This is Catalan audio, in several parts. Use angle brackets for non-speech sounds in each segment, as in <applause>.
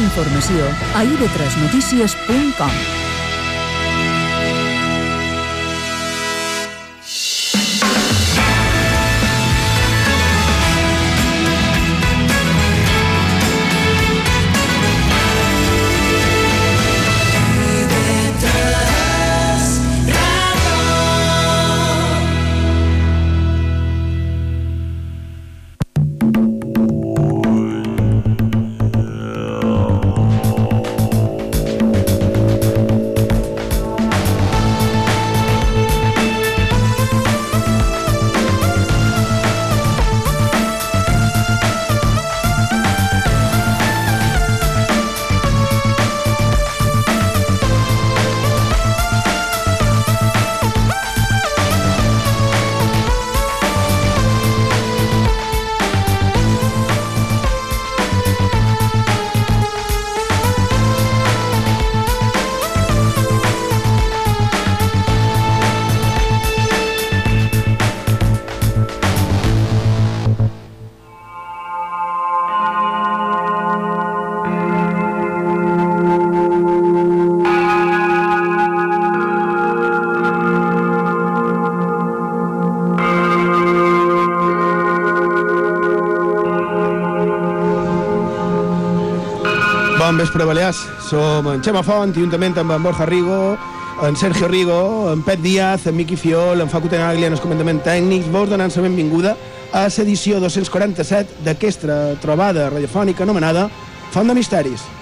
informació a ib3notícies.com. vespre, Balears. Som en Xema Font, juntament amb en Borja Rigo, en Sergio Rigo, en Pet Díaz, en Miqui Fiol, en Facu Tenaglia, en el comandament tècnics, vos donant la benvinguda a l'edició 247 d'aquesta trobada radiofònica anomenada Font de Misteris.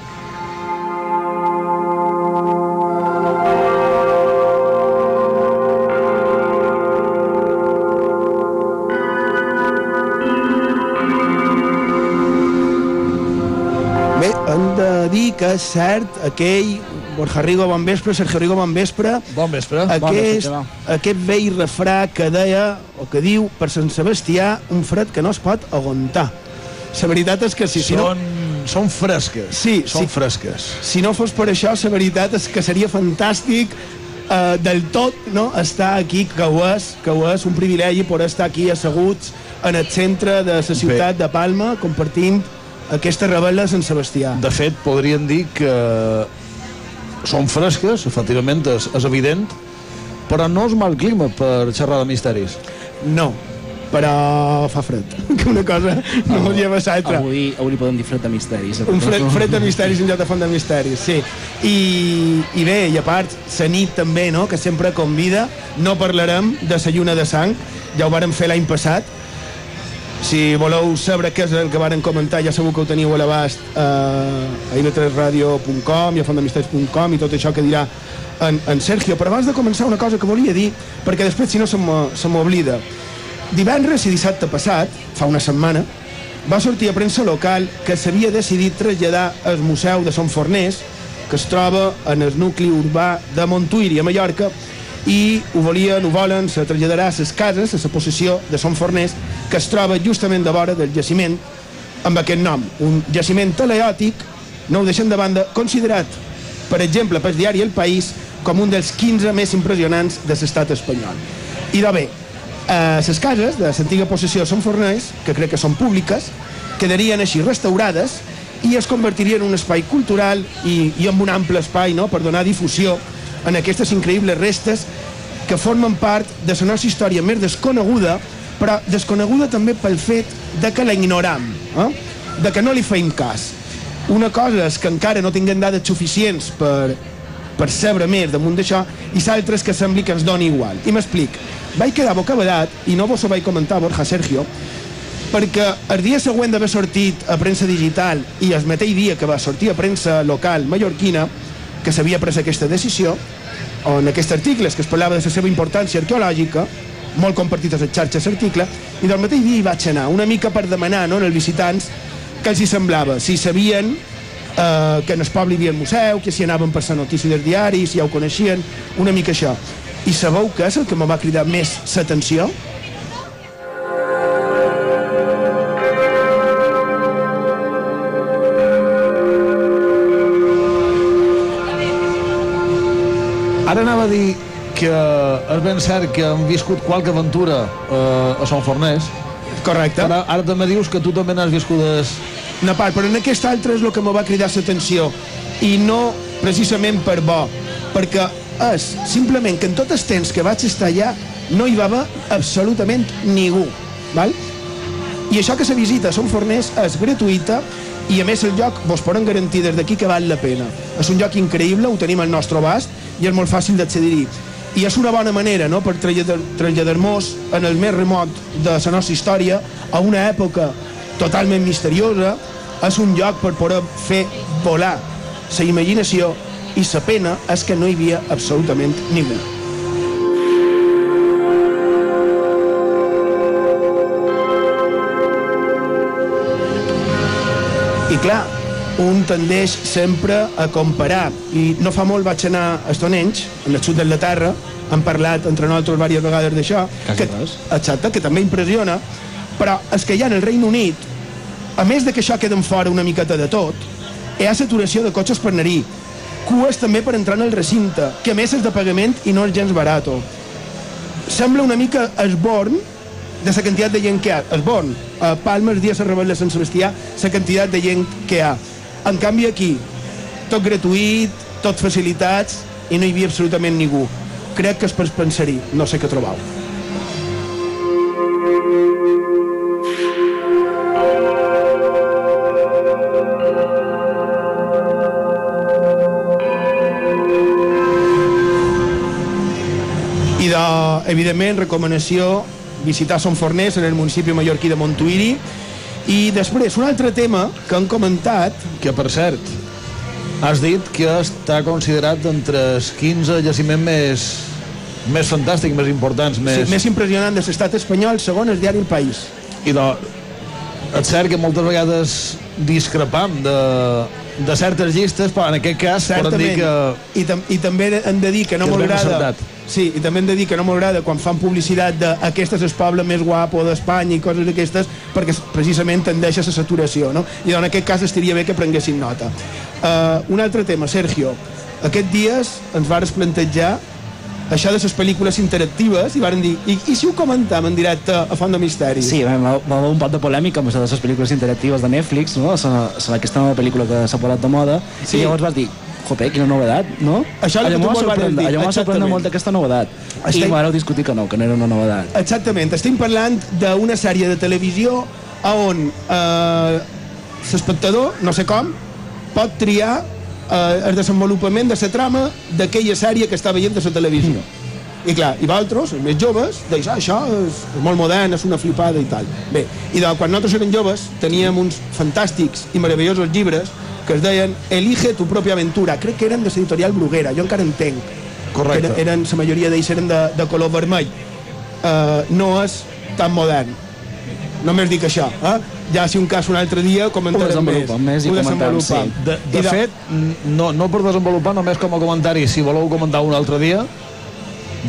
Que és cert aquell Borja Rigo, bon vespre, Sergio Rigo, bon vespre, Bon vespre. aquest, aquest vell refrà que deia, o que diu, per Sant Sebastià, un fred que no es pot aguantar. La veritat és que si, si, no, són, són fresques. Sí, són sí. fresques. si no fos per això, la veritat és que seria fantàstic eh, del tot no? estar aquí, que ho és, que ho és un privilegi per estar aquí asseguts en el centre de la ciutat de Palma, compartint aquesta rebel·la de Sant Sebastià. De fet, podríem dir que són fresques, efectivament, és, és evident, però no és mal clima per xerrar de misteris. No, però fa fred, <laughs> que una cosa no oh, lleva l'altra. Avui, avui li podem dir fred de misteris. Un fred, fred de misteris <laughs> en lloc de font de misteris, sí. I, I bé, i a part, la nit també, no?, que sempre convida. No parlarem de la lluna de sang, ja ho vàrem fer l'any passat. Si voleu saber què és el que varen comentar, ja segur que ho teniu a l'abast eh, a ib3radio.com i a fondemisteris.com i tot això que dirà en, en Sergio. Però abans de començar, una cosa que volia dir, perquè després, si no, se m'o- se m'oblida. Divendres i dissabte passat, fa una setmana, va sortir a premsa local que s'havia decidit traslladar el Museu de Sant Forners, que es troba en el nucli urbà de Montuïri, a Mallorca, i ho volien, ho volen, se traslladarà a les cases, a la possessió de Sant Forners, que es troba justament de vora del jaciment amb aquest nom, un jaciment teleòtic, no ho deixem de banda, considerat, per exemple, pel diari El País, com un dels 15 més impressionants de l'estat espanyol. I de bé, eh, les cases de l'antiga possessió de Sant Forners, que crec que són públiques, quedarien així restaurades i es convertirien en un espai cultural i, i amb un ample espai no?, per donar difusió en aquestes increïbles restes que formen part de la nostra història més desconeguda, però desconeguda també pel fet de que la ignoram, eh? de que no li feim cas. Una cosa és que encara no tinguem dades suficients per, per saber més damunt d'això i l'altra és que sembli que ens doni igual. I m'explic. Vaig quedar bocabadat, i no vos ho vaig comentar, Borja Sergio, perquè el dia següent d'haver sortit a premsa digital i el mateix dia que va sortir a premsa local mallorquina, que s'havia pres aquesta decisió, on aquest article que es parlava de la seva importància arqueològica, molt compartit a les xarxes article, i del mateix dia hi vaig anar, una mica per demanar no, als visitants que els hi semblava, si sabien eh, que en el poble hi havia el museu, que si anaven per la notícia dels diaris, si ja ho coneixien, una mica això. I sabeu què és el que me va cridar més l'atenció? Ara anava a dir que és ben cert que hem viscut qualque aventura eh, a Sant Fornès, Correcte. ara, ara també dius que tu també n'has viscut es, una part, però en aquest altre és el que me va cridar l'atenció i no precisament per bo perquè és simplement que en tot el temps que vaig estar allà no hi va haver absolutament ningú val? i això que la visita a Son Forners és gratuïta i a més el lloc vos poden garantir des d'aquí que val la pena. És un lloc increïble, ho tenim al nostre abast i és molt fàcil d'accedir-hi. I és una bona manera no, per traslladar-nos en el més remot de la nostra història a una època totalment misteriosa. És un lloc per poder fer volar la imaginació i la pena és que no hi havia absolutament ningú. I clar, un tendeix sempre a comparar. I no fa molt vaig anar a Stonehenge en el sud de la Terra hem parlat entre nosaltres diverses vegades d'això que, exacte, que també impressiona però és que ja en el Regne Unit a més de que això queden fora una miqueta de tot hi ha saturació de cotxes per anar-hi cues també per entrar en el recinte que a més és de pagament i no és gens barat sembla una mica esborn de la quantitat de gent que hi ha. Esborn, a Palma el dia se revela Sant Sebastià la quantitat de gent que hi ha. En canvi aquí, tot gratuït, tot facilitats i no hi havia absolutament ningú. Crec que és per pensar-hi, no sé què trobau. I de, evidentment, recomanació visitar Son Forners en el municipi mallorquí de Montuïri i després, un altre tema que han comentat... Que, per cert, has dit que està considerat entre els 15 jaciments més, més fantàstics, més importants, més... Sí, més impressionant de l'estat espanyol, segon el diari El País. I de, és cert que moltes vegades discrepam de, de certes llistes, però en aquest cas Certament. dir que... I, tam I també hem de dir que no m'agrada... Sí, i també hem de dir que no m'agrada quan fan publicitat de aquest és el poble més guapo d'Espanya i coses d'aquestes, perquè precisament tendeix a la saturació, no? I en aquest cas estaria bé que prenguessin nota. Uh, un altre tema, Sergio. Aquests dies ens vares plantejar això de les pel·lícules interactives i varen dir, i, i si ho comentam en directe a Font de Misteri? Sí, va, va va haver un pot de polèmica amb això de les pel·lícules interactives de Netflix, no? Sobre aquesta nova pel·lícula que s'ha posat de moda. Sí. I llavors vas dir, jope, quina novedat, no? Això és allò m'ha dir, allò m'ha exactament. molt aquesta novedat. Estem- I m'areu discutir que no, que no era una novedat. Exactament, estem parlant d'una sèrie de televisió on eh, l'espectador, no sé com, pot triar eh, el desenvolupament de la trama d'aquella sèrie que està veient a la televisió. I clar, i vosaltres, els més joves, deis, ah, això és molt modern, és una flipada i tal. Bé, i de, quan nosaltres érem joves teníem uns fantàstics i meravellosos llibres que es deien Elige tu pròpia aventura. Crec que eren de l'editorial Bruguera, jo encara entenc. Correcte. Eren, eren, la majoria d'ells eren de, de color vermell. Uh, no és tan modern. Només dic això. Eh? Ja si un cas un altre dia comentarem més. desenvolupem més i Ho comentem, sí. De, de I fet, no, no per desenvolupar, només com a comentari, si voleu comentar un altre dia,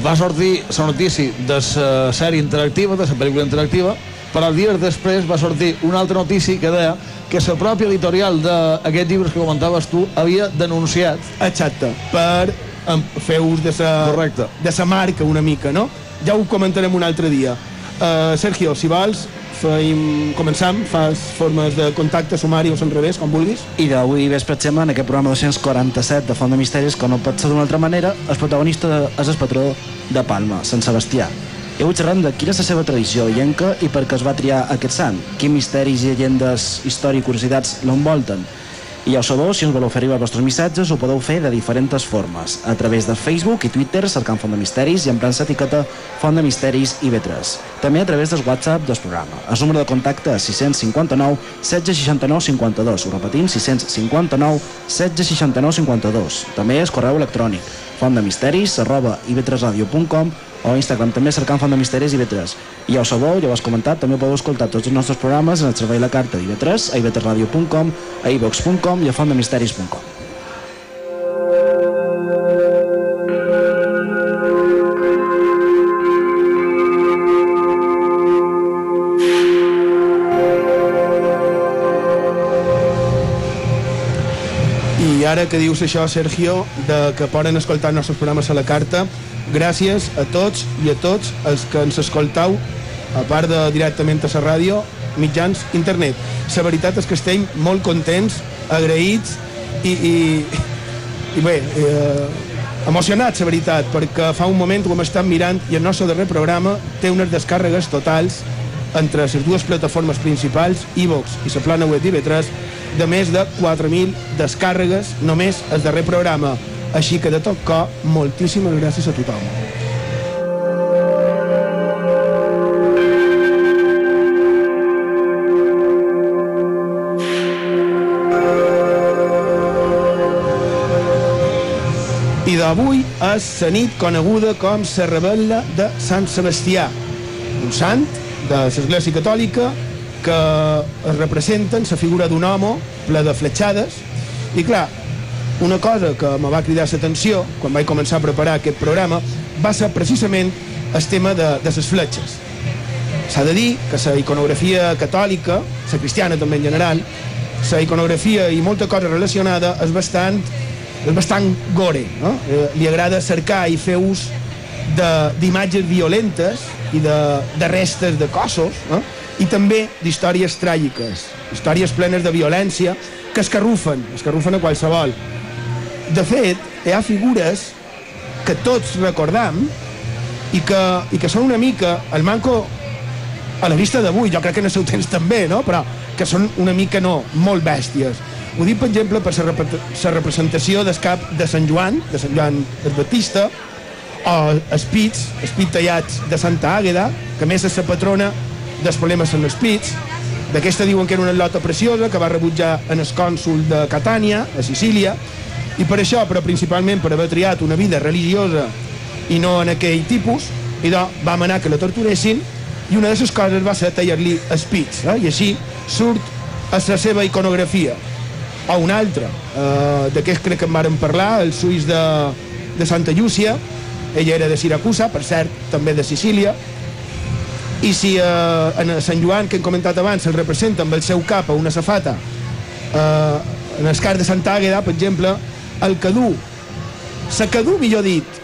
va sortir la notícia de la sèrie interactiva, de la pel·lícula interactiva, però dies després va sortir una altra notícia que deia que la pròpia editorial d'aquests llibres que comentaves tu havia denunciat Exacte, per fer ús de sa, Correcte. de sa marca una mica, no? Ja ho comentarem un altre dia. Uh, Sergio, si vols, feim, començam, fas formes de contacte, sumari o al revés, com vulguis. I d'avui vespre, Xema, en aquest programa 247 de Font de Misteris, que no pot ser d'una altra manera, el protagonista és el patró de Palma, Sant Sebastià. I avui xerrem de quina és la seva tradició illenca i per què es va triar aquest sant, quins misteris, llegendes, història i curiositats l'envolten. I ja ho sabeu, si us voleu fer arribar els vostres missatges, ho podeu fer de diferents formes, a través de Facebook i Twitter, cercant Font de Misteris i emprant l'etiqueta Font de Misteris i B3. També a través del WhatsApp del programa. El número de contacte és 659 1669 52. Ho repetim, 659 1669 52. També és correu electrònic fontdemisteris arroba ib3radio.com o Instagram també cercant Font de Misteris i IB3. I ja ho sabeu, ja ho has comentat, també podeu escoltar tots els nostres programes en el servei La Carta d'IB3, a ib3radio.com, a ivox.com i a fontdemisteris.com. I ara que dius això, Sergio, de que poden escoltar els nostres programes a la carta, gràcies a tots i a tots els que ens escoltau, a part de directament a la ràdio, mitjans internet. La veritat és que estem molt contents, agraïts i, i, i bé, eh, emocionats, la veritat, perquè fa un moment ho hem estat mirant i el nostre darrer programa té unes descàrregues totals entre les dues plataformes principals, iVox i la plana web d'IV3, de més de 4.000 descàrregues només el darrer programa. Així que de tot cor, moltíssimes gràcies a tothom. I d'avui és la nit coneguda com la rebel·la de Sant Sebastià, un sant de l'Església Catòlica que es representen la figura d'un home ple de fletxades i clar, una cosa que me va cridar l'atenció quan vaig començar a preparar aquest programa va ser precisament el tema de, de les fletxes. S'ha de dir que la iconografia catòlica, la cristiana també en general, la iconografia i molta cosa relacionada és bastant, és bastant gore. No? Eh, li agrada cercar i fer ús d'imatges violentes i de, de restes de cossos no? i també d'històries tràgiques, històries plenes de violència que escarrufen, escarrufen a qualsevol. De fet, hi ha figures que tots recordam i que, i que són una mica el manco a la vista d'avui, jo crec que en el seu temps també, no? però que són una mica no, molt bèsties. Ho dic, per exemple, per la, rep la representació del cap de Sant Joan, de Sant Joan el Baptista, o els pits, els pits tallats de Santa Àgueda, que més és la patrona dels problemes amb els pits. D'aquesta diuen que era una lota preciosa que va rebutjar en el cònsul de Catània, a Sicília, i per això, però principalment per haver triat una vida religiosa i no en aquell tipus, i doncs vam anar que la torturessin i una de les coses va ser tallar-li els pits, eh? i així surt a la seva iconografia. O una altra, eh, d'aquest crec que en vàrem parlar, el suïs de, de Santa Llúcia, ella era de Siracusa, per cert, també de Sicília, i si eh, en Sant Joan, que hem comentat abans, el representa amb el seu cap a una safata, eh, en el cas de Santa Àgueda, per exemple, el que du, la que du, millor dit,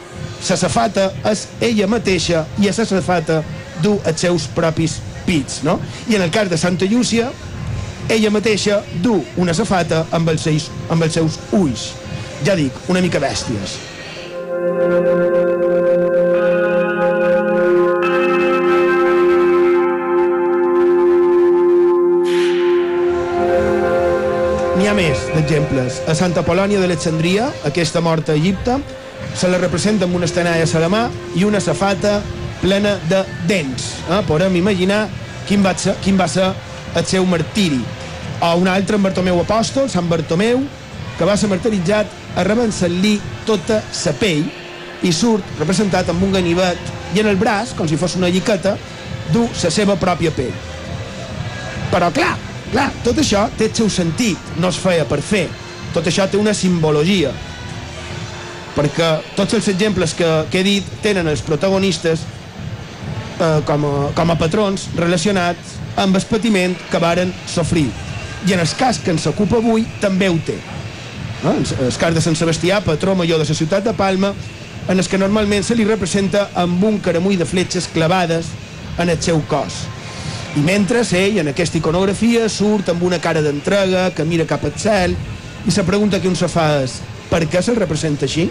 la safata és ella mateixa i a la safata du els seus propis pits, no? I en el cas de Santa Llúcia, ella mateixa du una safata amb els, seus, amb els seus ulls. Ja dic, una mica bèsties. N'hi ha més d'exemples. A Santa Polònia d'Alexandria, aquesta morta a Egipte, se la representa amb una estenalla a la mà i una safata plena de dents. Eh? Podem imaginar quin va, ser, quin va ser el seu martiri. O un altre, en Bartomeu Apòstol, Sant Bartomeu, que va ser martiritzat arrebant-se-li tota la pell i surt representat amb un ganivet i en el braç, com si fos una lliqueta, du la seva pròpia pell. Però clar, clar, tot això té el seu sentit, no es feia per fer. Tot això té una simbologia. Perquè tots els exemples que, que he dit tenen els protagonistes eh, com, a, com a patrons relacionats amb el patiment que varen sofrir. I en el cas que ens ocupa avui també ho té. No? El cas de Sant Sebastià, patró major de la ciutat de Palma, en el que normalment se li representa amb un caramull de fletxes clavades en el seu cos. I mentre ell, en aquesta iconografia, surt amb una cara d'entrega, que mira cap al cel, i se pregunta que un se fa és per què se'l representa així?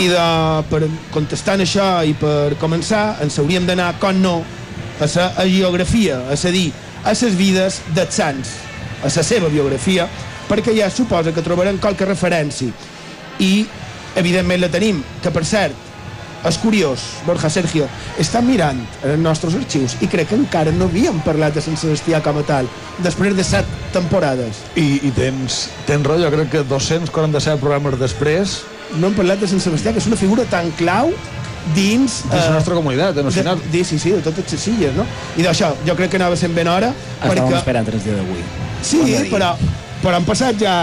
I de, per contestant això i per començar, ens hauríem d'anar, com no, a la geografia, és a dir, a les vides dels sants, a la seva biografia, perquè ja suposa que trobarem qualque referència. I, evidentment, la tenim, que per cert, és curiós, Borja Sergio, estan mirant en els nostres arxius i crec que encara no havíem parlat de Sant Sebastià com a tal, després de set temporades. I, i tens, tens raó, jo crec que 247 programes després No hem parlat de Sant Sebastià, que és una figura tan clau dins... de la nostra comunitat, en el final. De, de, sí, sí, de totes les illes, no? I d'això, jo crec que anava sent ben hora, Estàvem perquè... esperant el dia d'avui. Sí, però, però han passat ja...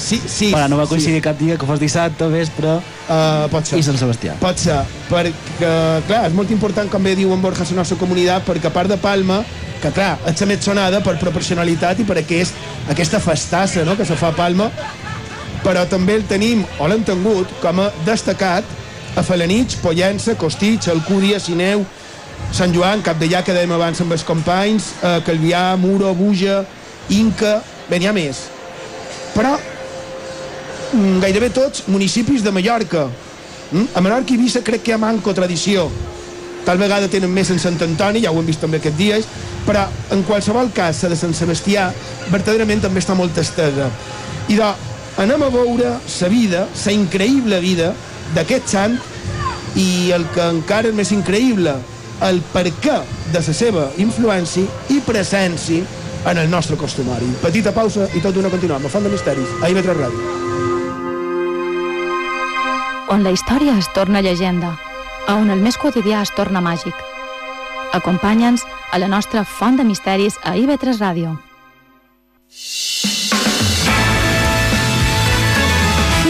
Sí, sí. Però no va coincidir cap dia que fos dissabte, vespre Uh, pot ser. i Sant Sebastià. Pot ser, perquè, clar, és molt important, com bé diu en Borja, la nostra comunitat, perquè a part de Palma, que clar, és la més sonada per proporcionalitat i per aquest, aquesta festassa no? que se fa a Palma, però també el tenim, o l'hem tingut, com a destacat a Falanich, Pollença, Costitx, Alcúdia, Sineu, Sant Joan, Cap de Llà, que dèiem abans amb els companys, eh, Calvià, Muro, Buja, Inca, bé, n'hi ha més. Però mm, gairebé tots municipis de Mallorca. Mm? A Menorca i Eivissa crec que hi ha manco tradició. Tal vegada tenen més en Sant Antoni, ja ho hem vist també aquests dies, però en qualsevol cas, la de Sant Sebastià, verdaderament també està molt estesa. I de, anem a veure la vida, la increïble vida d'aquest sant i el que encara és més increïble, el per què de la seva influència i presència en el nostre costumari. Petita pausa i tot d'una continuem. A Font de Misteris, a IB3 Ràdio. On la història es torna llegenda, a on el més quotidià es torna màgic. Acompanya'ns a la nostra Font de Misteris a IB3 Ràdio.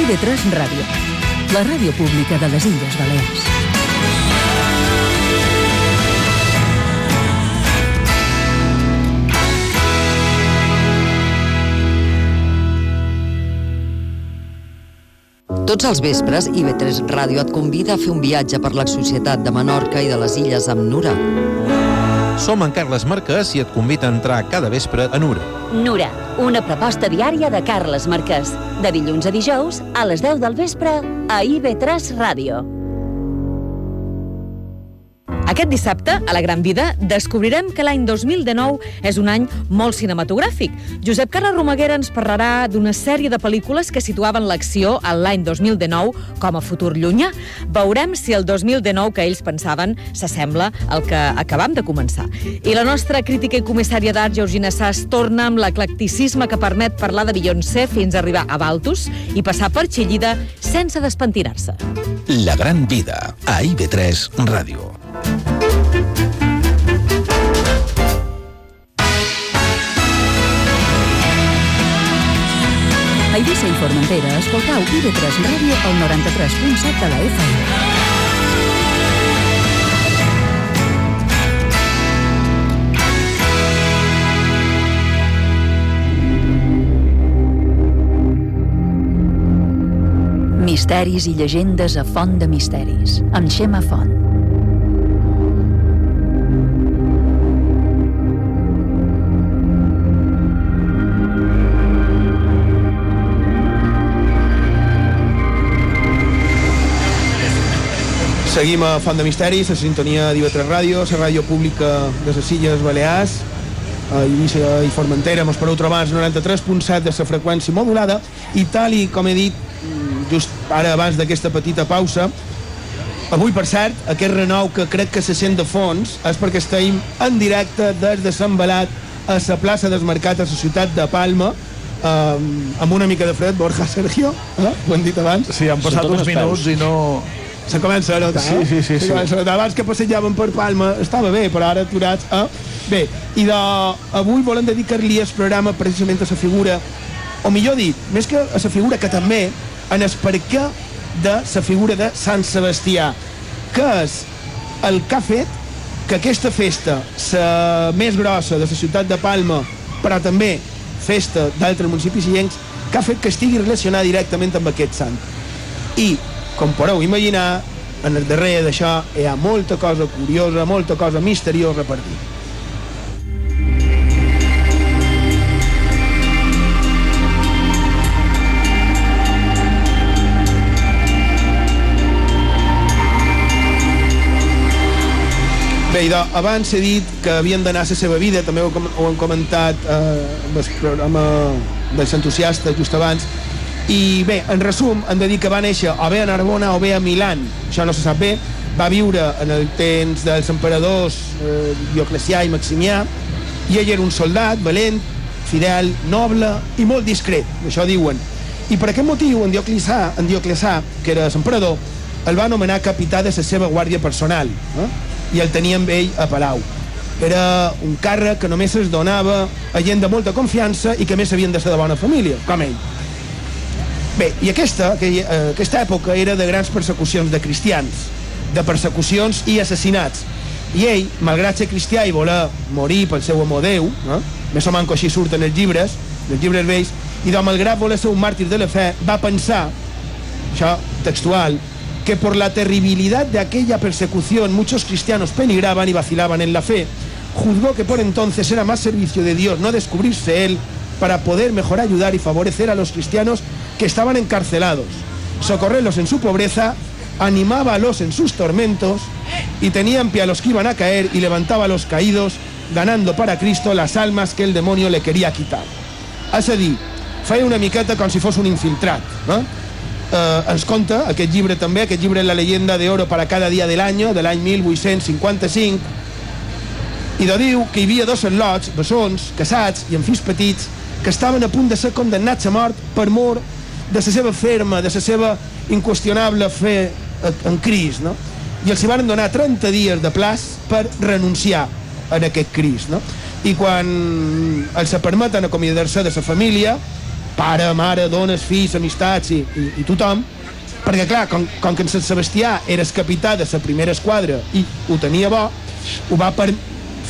IB3 Ràdio, la ràdio pública de les Illes Balears. Tots els vespres, IB3 Ràdio et convida a fer un viatge per la societat de Menorca i de les Illes amb Nura. Som en Carles Marquès i et convida a entrar cada vespre a Nura. Nura, una proposta diària de Carles Marquès. De dilluns a dijous, a les 10 del vespre, a IB3 Ràdio. Aquest dissabte, a la Gran Vida, descobrirem que l'any 2019 és un any molt cinematogràfic. Josep Carles Romaguera ens parlarà d'una sèrie de pel·lícules que situaven l'acció a l'any 2019 com a futur llunyà. Veurem si el 2019 que ells pensaven s'assembla al que acabam de començar. I la nostra crítica i comissària d'art, Georgina Sass, torna amb l'eclecticisme que permet parlar de Beyoncé fins a arribar a Baltus i passar per Xillida sense despentinar-se. La gran vida, a IB3 Ràdio. A Eivissa i Formentera, escoltau IB3 Ràdio al 93.7 de la FM. Misteris i llegendes a Font de Misteris, amb Xema Font. Seguim a Font de Misteris, a sintonia d'IV3 Ràdio, la ràdio pública de les Illes Balears, a Eivissa i Formentera, mos podeu trobar al 93.7 de la freqüència modulada, i tal i com he dit just ara abans d'aquesta petita pausa, avui, per cert, aquest renou que crec que se sent de fons és perquè estem en directe des de Sant Balat a la plaça del Mercat a la ciutat de Palma, eh, amb una mica de fred, Borja Sergio, eh? ho hem dit abans. Sí, han passat uns minuts i no... Se comença a notar, Sí, sí, sí, Se sí. comença a notar. Abans que passejàvem per Palma estava bé, però ara aturats... Eh? Bé, i de, avui volem dedicar-li el programa precisament a la figura, o millor dit, més que a la figura que també, en el per què de la figura de Sant Sebastià, que és el que ha fet que aquesta festa, la més grossa de la ciutat de Palma, però també festa d'altres municipis illencs, que ha fet que estigui relacionada directament amb aquest sant. I, com podeu imaginar, en el darrere d'això hi ha molta cosa curiosa, molta cosa misteriosa per dir. Bé, idò, abans he dit que havien d'anar a la seva vida, també ho, ho hem comentat eh, amb el programa dels entusiastes just abans, i bé, en resum, hem de dir que va néixer o bé a Narbona o bé a Milan, això no se sap bé, va viure en el temps dels emperadors eh, Dioclecià i Maximià, i ell era un soldat valent, fidel, noble i molt discret, això diuen. I per aquest motiu, en Dioclecià, en Dioclecià que era l'emperador, el va anomenar capità de la seva guàrdia personal eh? i el tenia amb ell a Palau. Era un càrrec que només es donava a gent de molta confiança i que més havien de ser de bona família, com ell. Bé, i aquesta, aquella, eh, aquesta època era de grans persecucions de cristians, de persecucions i assassinats. I ell, malgrat ser cristià i voler morir pel seu amor Déu, eh? més o manco així surten els llibres, els llibres vells, i de malgrat voler ser un màrtir de la fe, va pensar, això textual, que por la terribilidad de aquella persecución muchos cristianos penigraban y vacilaban en la fe, juzgó que por entonces era más servicio de Dios no descubrirse él para poder mejor ayudar y favorecer a los cristianos que estaban encarcelados, socorrerlos en su pobreza, animábalos en sus tormentos y tenía en pie a los que iban a caer y levantaba a los caídos, ganando para Cristo las almas que el demonio le quería quitar. És a dir, feia una miqueta com si fos un infiltrat, no? Eh, ens conta aquest llibre també, aquest llibre La leyenda de oro para cada dia de l'any, de l'any 1855, i de diu que hi havia dos enlots, bessons, casats i amb fills petits, que estaven a punt de ser condemnats a mort per mort de la seva ferma, de la seva inqüestionable fe en Crist, no? I els hi van donar 30 dies de plaç per renunciar a aquest Crist, no? I quan els permeten acomiadar-se de la família, pare, mare, dones, fills, amistats i, i, i tothom, perquè clar, com, com que en Sant Sebastià era el capità de la primera esquadra i ho tenia bo, ho va per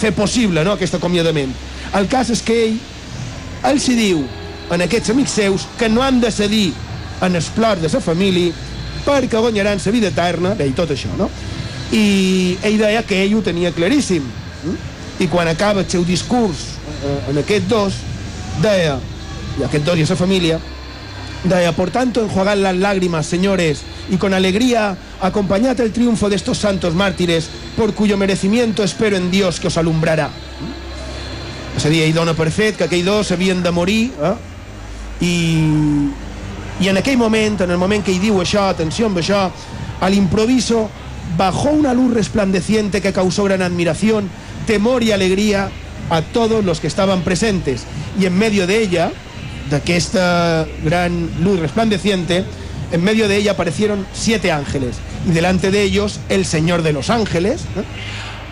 fer possible no, aquest acomiadament. El cas és que ell, ell s'hi diu en aquests amics seus que no han de cedir en els plors de la família perquè guanyaran la vida eterna, deia tot això, no? I ell deia que ell ho tenia claríssim. I quan acaba el seu discurs eh, en aquest dos, deia, y aquest dos y esa familia, deia, por tanto, enjuagad las lágrimas, señores, y con alegría acompañad el triunfo de estos santos mártires, por cuyo merecimiento espero en Dios que os alumbrará. És a dir, ell dona per fet que aquells dos havien de morir, eh? I en aquell moment, en el moment que ell diu això, atenció amb això, al improviso bajó una luz resplandeciente que causó gran admiración, temor y alegría a todos los que estaban presentes. Y en medio de ella, de aquesta gran luz resplandeciente, en medio de ella aparecieron siete ángeles. Y delante de ellos el Señor de los ángeles,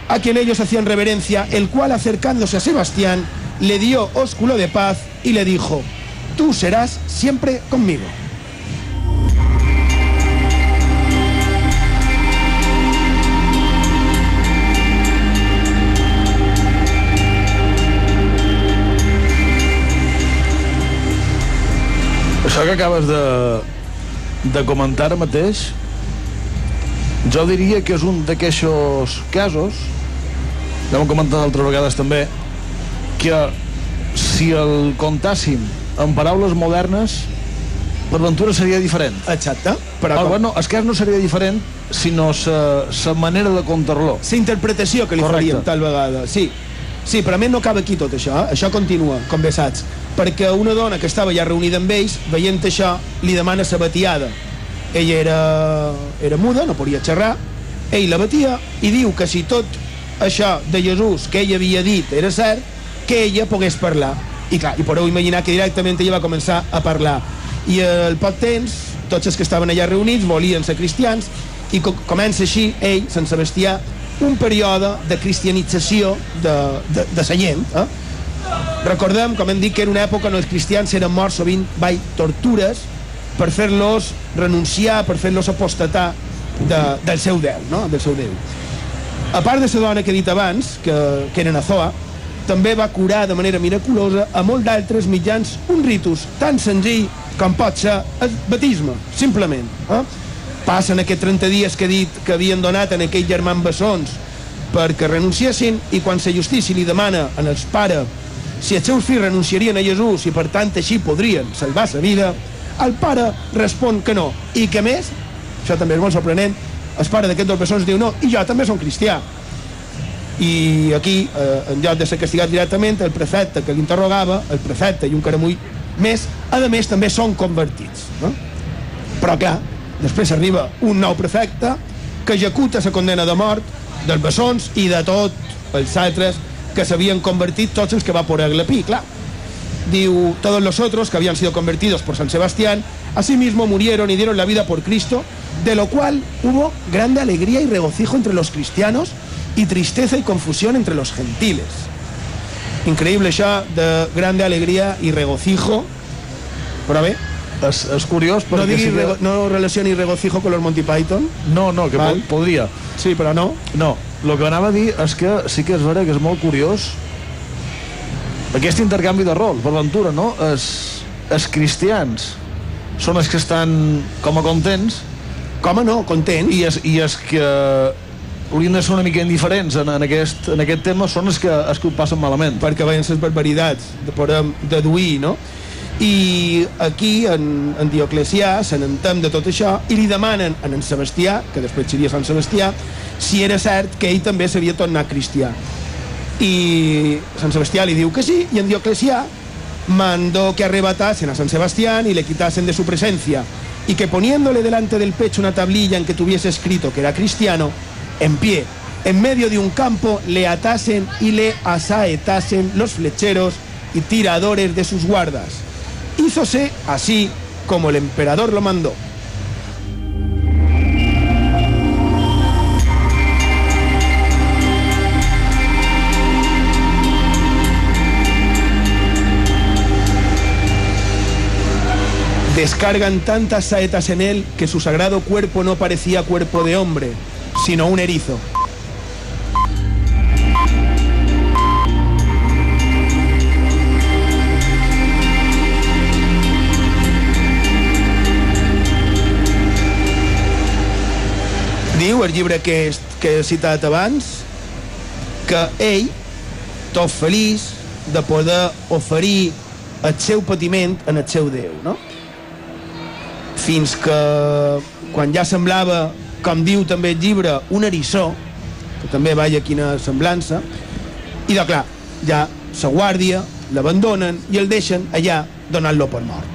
a quien ellos hacían reverencia, el cual acercándose a Sebastián, le dio ósculo de paz y le dijo, tú serás siempre conmigo. Això que acabes de, de comentar mateix, jo diria que és un d'aquests casos, ja hem comentat altres vegades també, que si el contàssim en paraules modernes, l'aventura seria diferent. Exacte. Però, com? bueno, el cas no seria diferent, sinó la manera de contar-lo. La interpretació que li Correcte. faríem tal vegada, sí. Sí, però a més no acaba aquí tot això, eh? això continua, com bé saps, perquè una dona que estava ja reunida amb ells, veient això, li demana sa batiada. Ella era, era muda, no podia xerrar, ell la batia i diu que si tot això de Jesús que ella havia dit era cert, que ella pogués parlar. I clar, i podeu imaginar que directament ella va començar a parlar. I al poc temps, tots els que estaven allà reunits volien ser cristians i co comença així, ell, Sant Sebastià, un període de cristianització de, de, de sa gent. Eh? Recordem, com hem dit, que era una època on els cristians eren morts sovint by tortures per fer-los renunciar, per fer-los apostatar de, del seu Déu, no? del seu Déu. A part de la dona que he dit abans, que, que era Nazoa, també va curar de manera miraculosa a molt d'altres mitjans un ritus tan senzill com pot ser el batisme, simplement. Eh? Passen aquests 30 dies que dit que havien donat en aquells germans bessons perquè renunciessin i quan la justícia li demana en els pares si els seus fills renunciarien a Jesús i per tant així podrien salvar sa vida, el pare respon que no. I que més, això també és molt sorprenent, el pare d'aquests dos bessons diu no, i jo també som cristià. I aquí, eh, en lloc de ser castigat directament, el prefecte que l'interrogava, el prefecte i un caramull més, a més també són convertits. No? Però clar, després arriba un nou prefecte que executa la condena de mort dels bessons i de tots els altres que s'havien convertit, tots els que va por Aglepí, clar. Diu, todos los otros que habían sido convertidos por San Sebastián, asimismo murieron y dieron la vida por Cristo, de lo cual hubo grande alegría y regocijo entre los cristianos y tristeza y confusión entre los gentiles. Increïble això de grande alegria i regocijo, però bé, És, és curiós no, perquè... digui, sí que- rego, no relacioni regocijo con los Monty Python. No, no, que Val. po podria. Sí, però no. No, el que anava a dir és que sí que és vera que és molt curiós aquest intercanvi de rol, per ventura, no? Els, els cristians són els que estan com a contents com a no, contents i és, i és que haurien de ser una mica indiferents en, en, aquest, en aquest tema són els que, els que ho passen malament. Perquè veien les barbaritats de podem deduir no? i aquí en, en Dioclecià se n'entem de tot això i li demanen a en Sebastià que després seria Sant Sebastià si era cert que ell també s'havia tornat cristià. Y San Sebastián le diu que sí, y en Dioclecià mandó que arrebatasen a San Sebastián y le quitasen de su presencia, y que poniéndole delante del pecho una tablilla en que tuviese escrito que era cristiano, en pie, en medio de un campo, le atasen y le asaetasen los flecheros y tiradores de sus guardas. Hízose así como el emperador lo mandó. Descargan tantas saetas en él que su sagrado cuerpo no parecía cuerpo de hombre, sino un erizo. Diu el llibre que, que he citat abans que ell, tot feliç de poder oferir el seu patiment en el seu Déu, no? fins que quan ja semblava, com diu també el llibre, un eriçó, que també veia quina semblança, i de clar, ja la guàrdia l'abandonen i el deixen allà donant-lo per mort.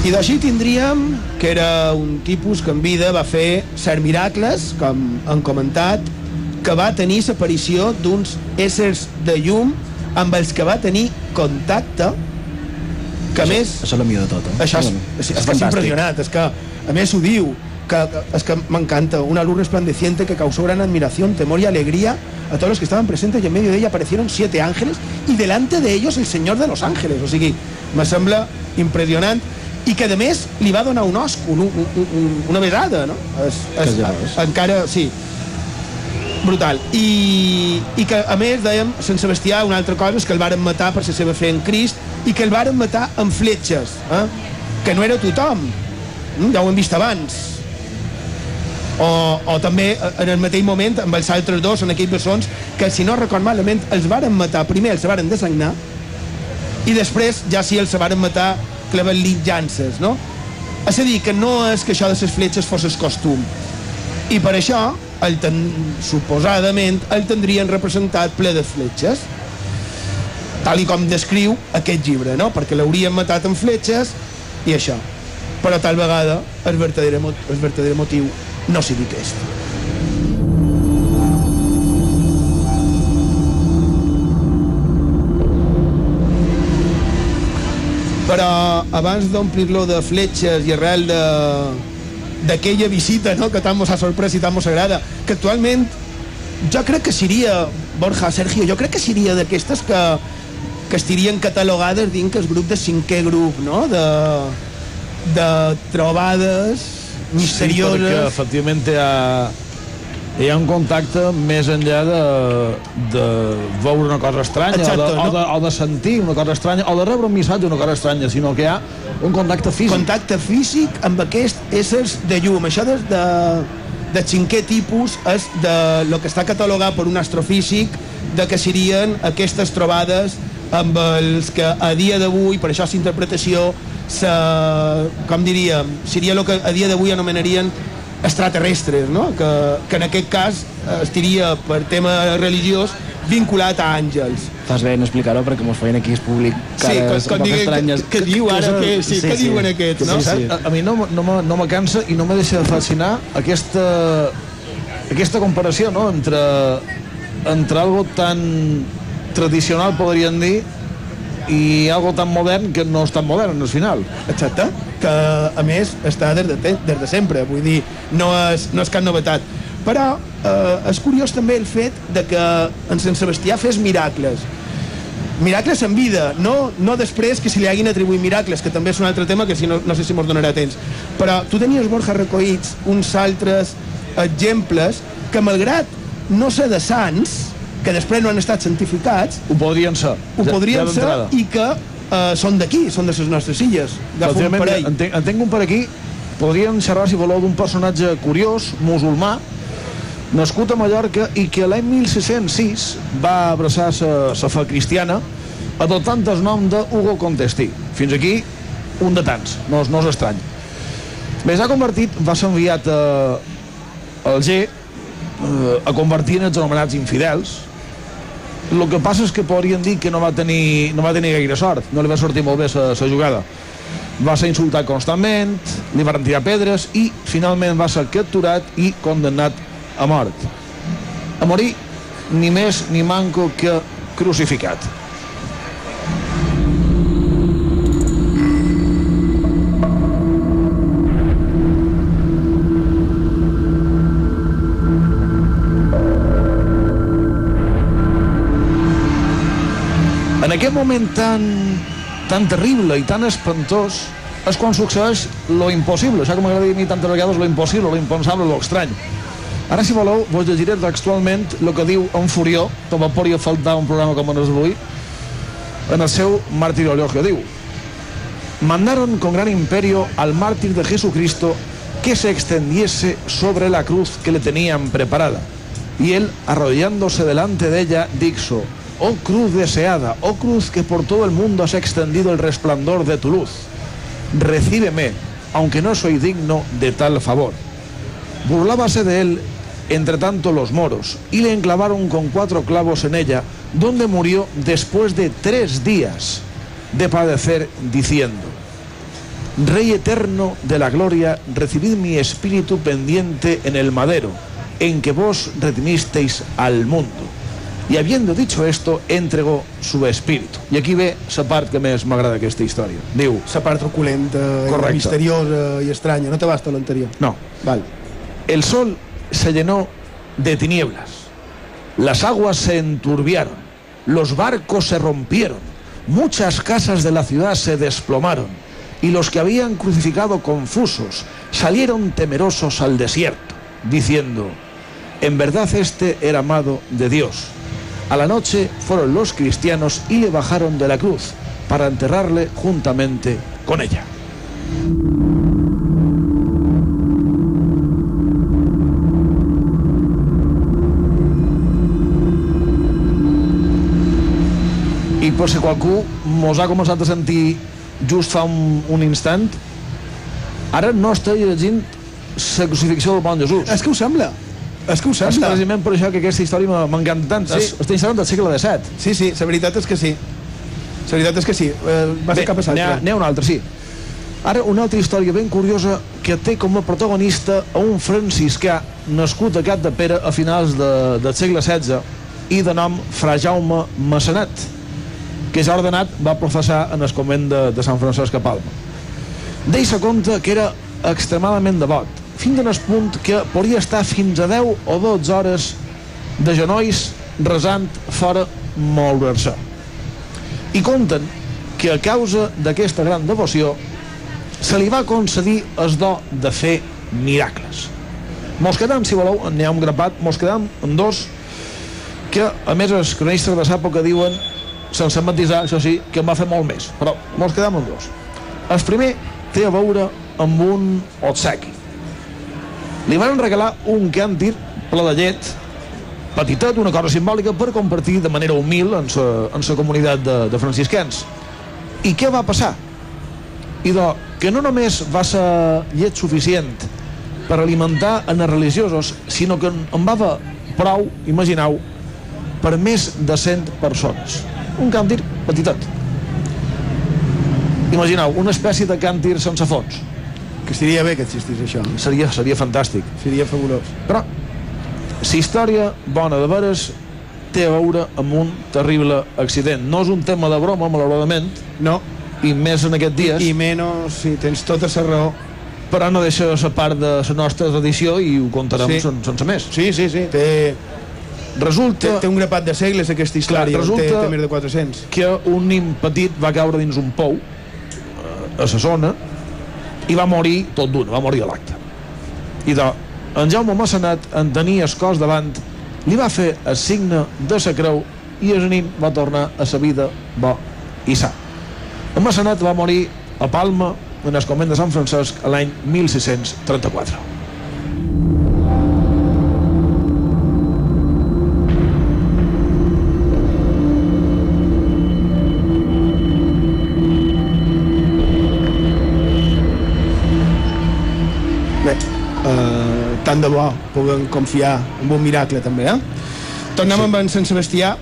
I d'així tindríem que era un tipus que en vida va fer cert miracles, com han comentat, que va tenir l'aparició d'uns éssers de llum amb els que va tenir contacte que a això, més... Això és la millor de tot, eh? Això és, és, és, és que és que a més ho diu, que, que, és que m'encanta, una luz resplandeciente que causó gran admiración, temor y alegría a todos los que estaban presentes y en medio de ella aparecieron siete ángeles y delante de ellos el Señor de los Ángeles, o sigui, me sembla impressionant i que a més li va donar un òscul, un, un, un, una besada, no? Es, es, es, encara, sí, brutal. I, I que, a més, dèiem, Sant Sebastià, una altra cosa és que el varen matar per la seva fe en Crist i que el varen matar amb fletxes, eh? que no era tothom. Mm? Ja ho hem vist abans. O, o també en el mateix moment amb els altres dos, en aquells bessons, que si no record malament, els varen matar, primer els varen desagnar i després ja sí els varen matar clavant-li llances, no? És a dir, que no és que això de les fletxes fos el costum. I per això, el ten, suposadament, el tindrien representat ple de fletxes tal i com descriu aquest llibre, no? Perquè l'haurien matat amb fletxes i això. Però tal vegada el verdader, el verdader motiu no sigui aquest. Però abans d'omplir-lo de fletxes i arrel de d'aquella visita no? que tant mos ha sorprès i tant mos agrada, que actualment jo crec que seria, Borja, Sergio, jo crec que seria d'aquestes que, que estirien catalogades dins el grup de cinquè grup, no? De, de trobades misterioses. Sí, perquè efectivament ha, hi ha un contacte més enllà de, de veure una cosa estranya Exacte, o, de, no? o, de, o de sentir una cosa estranya o de rebre un missatge una cosa estranya, sinó que hi ha un contacte físic. Contacte físic amb aquests éssers de llum. Això des de, de cinquè tipus és de lo que està catalogat per un astrofísic de que serien aquestes trobades amb els que a dia d'avui, per això l'interpretació, se, com diríem, seria el que a dia d'avui anomenarien extraterrestres, no? que, que en aquest cas estaria per tema religiós vinculat a àngels. Fas bé en explicar-ho perquè mos feien aquí el públic Sí, cares com, com poc digui, estranyes. que, que, diu ara, que, sí, sí, què sí. diuen aquests, no? Sí, sí. A, a mi no, no, me- no me cansa i no me deixa de fascinar aquesta, aquesta comparació no? entre, entre algo tan tradicional, podríem dir, i algo tan modern que no és tan modern al final. Exacte, que a més està des de, des de sempre, vull dir, no és, no és cap novetat. Però eh, és curiós també el fet de que en Sant Sebastià fes miracles. miracles en vida, no, no després que se li hagin atribuït miracles, que també és un altre tema que si no, no sé si mos donarà temps. Però tu tenies, Borja, recollits uns altres exemples que malgrat no ser de sants, que després no han estat santificats, Ho podrien ser. ho ja- podrien ja ser d'entrada. i que eh, són d'aquí, són de les nostres illes. De un parell. en, ten- en tinc un per aquí. Podríem xerrar, si voleu, d'un personatge curiós, musulmà, nascut a Mallorca i que l'any 1606 va abraçar la fe cristiana adoptant el nom de Hugo Contestí. Fins aquí, un de tants, no, no és estrany. Bé, s'ha convertit, va ser enviat a, al G eh, a convertir en els anomenats infidels, el que passa és que podrien dir que no va tenir, no va tenir gaire sort, no li va sortir molt bé la jugada. Va ser insultat constantment, li van tirar pedres i finalment va ser capturat i condemnat a mort. A morir ni més ni manco que crucificat. Aquest moment tan, tan terrible i tan espantós és quan succeeix lo impossible. Això que m'agrada a mi tantes vegades, lo impossible, lo impensable, lo estrany. Ara, si voleu, vos llegiré textualment el que diu en Furió, tampoc podria faltar un programa com el d'avui, en el seu Martirio Eulogio. Diu, mandaron con gran imperio al mártir de Jesucristo que se extendiese sobre la cruz que le tenían preparada. Y él, arrodillándose delante de ella, dijo, oh cruz deseada, oh cruz que por todo el mundo has extendido el resplandor de tu luz, recíbeme, aunque no soy digno de tal favor. Burlábase de él, entre tanto, los moros, y le enclavaron con cuatro clavos en ella, donde murió después de tres días de padecer, diciendo, Rey eterno de la gloria, recibid mi espíritu pendiente en el madero, en que vos redimisteis al mundo. Y habiendo dicho esto, entregó su espíritu. I aquí ve la part que més m'agrada d'aquesta història. Diu, La part truculenta, i Correcte. misteriosa i estranya. No te basta l'anterior. no, Val. El sol se llenó de tinieblas. Las aguas se enturbiaron. Los barcos se rompieron. Muchas casas de la ciudad se desplomaron. Y los que habían crucificado confusos salieron temerosos al desierto, diciendo, en verdad este era amado de Dios. A la noche fueron los cristianos y le bajaron de la cruz para enterrarle juntamente con ella. I per si qualcú mos ha començat a sentir just un, un instant, ara no està llegint la crucifixió del bon Jesús. És que ho sembla. És que ho És sembla. precisament per això que aquesta història m'encanta tant. Sí. Està instal·lant del segle XVII. Sí, sí, la veritat és que sí. La veritat és que sí. Eh, va ser cap a n'hi ha, n'hi ha una altra, sí. Ara, una altra història ben curiosa que té com a protagonista a un franciscà nascut a Cap de Pere a finals de, del segle XVI i de nom Fra Jaume Massanet, que ja ordenat va professar en el convent de, de Sant Francesc a Palma. Deixa compte que era extremadament devot, fins en el punt que podria estar fins a 10 o 12 hores de genolls resant fora moure-se. I compten que a causa d'aquesta gran devoció se li va concedir el do de fer miracles. Mos quedam, si voleu, n'hi ha un grapat, mos quedam en dos que, a més, els cronistes de l'època diuen, sense matisar, això sí, que en va fer molt més, però mos quedam en dos. El primer té a veure amb un obsequi. Li van regalar un càntir ple de llet, petitet, una cosa simbòlica, per compartir de manera humil en sa, en sa comunitat de, de franciscans. I què va passar? Idò, que no només va ser llet suficient per alimentar en els religiosos, sinó que en va haver prou, imagineu, per més de 100 persones. Un càntir petitet. Imagineu, una espècie de càntir sense fons. Que seria bé que existís això. Seria, seria fantàstic. Seria fabulós. Però, la història bona de veres té a veure amb un terrible accident. No és un tema de broma, malauradament, No. i més en aquests dies, I menys, si tens tota la raó. però no deixa de ser part de la nostra tradició i ho contarem Sí. sí. sense més. Sí, sí, sí. Té, Resulta... Té, té un grapat de segles aquesta història, Clar, resulta- té, té més de 400. que un nin petit va caure dins un pou eh, a la zona i va morir tot d'una, va morir a l'acte. I de, en Jaume Massanet en tenia el cos davant, li va fer el signe de la creu i el nin va tornar a sa vida bo i sa. En Massanet va morir a Palma, en el convent de Sant Francesc, l'any 1634. Puguem confiar en un miracle també, eh? Tornem sí. amb en Sant Sebastià.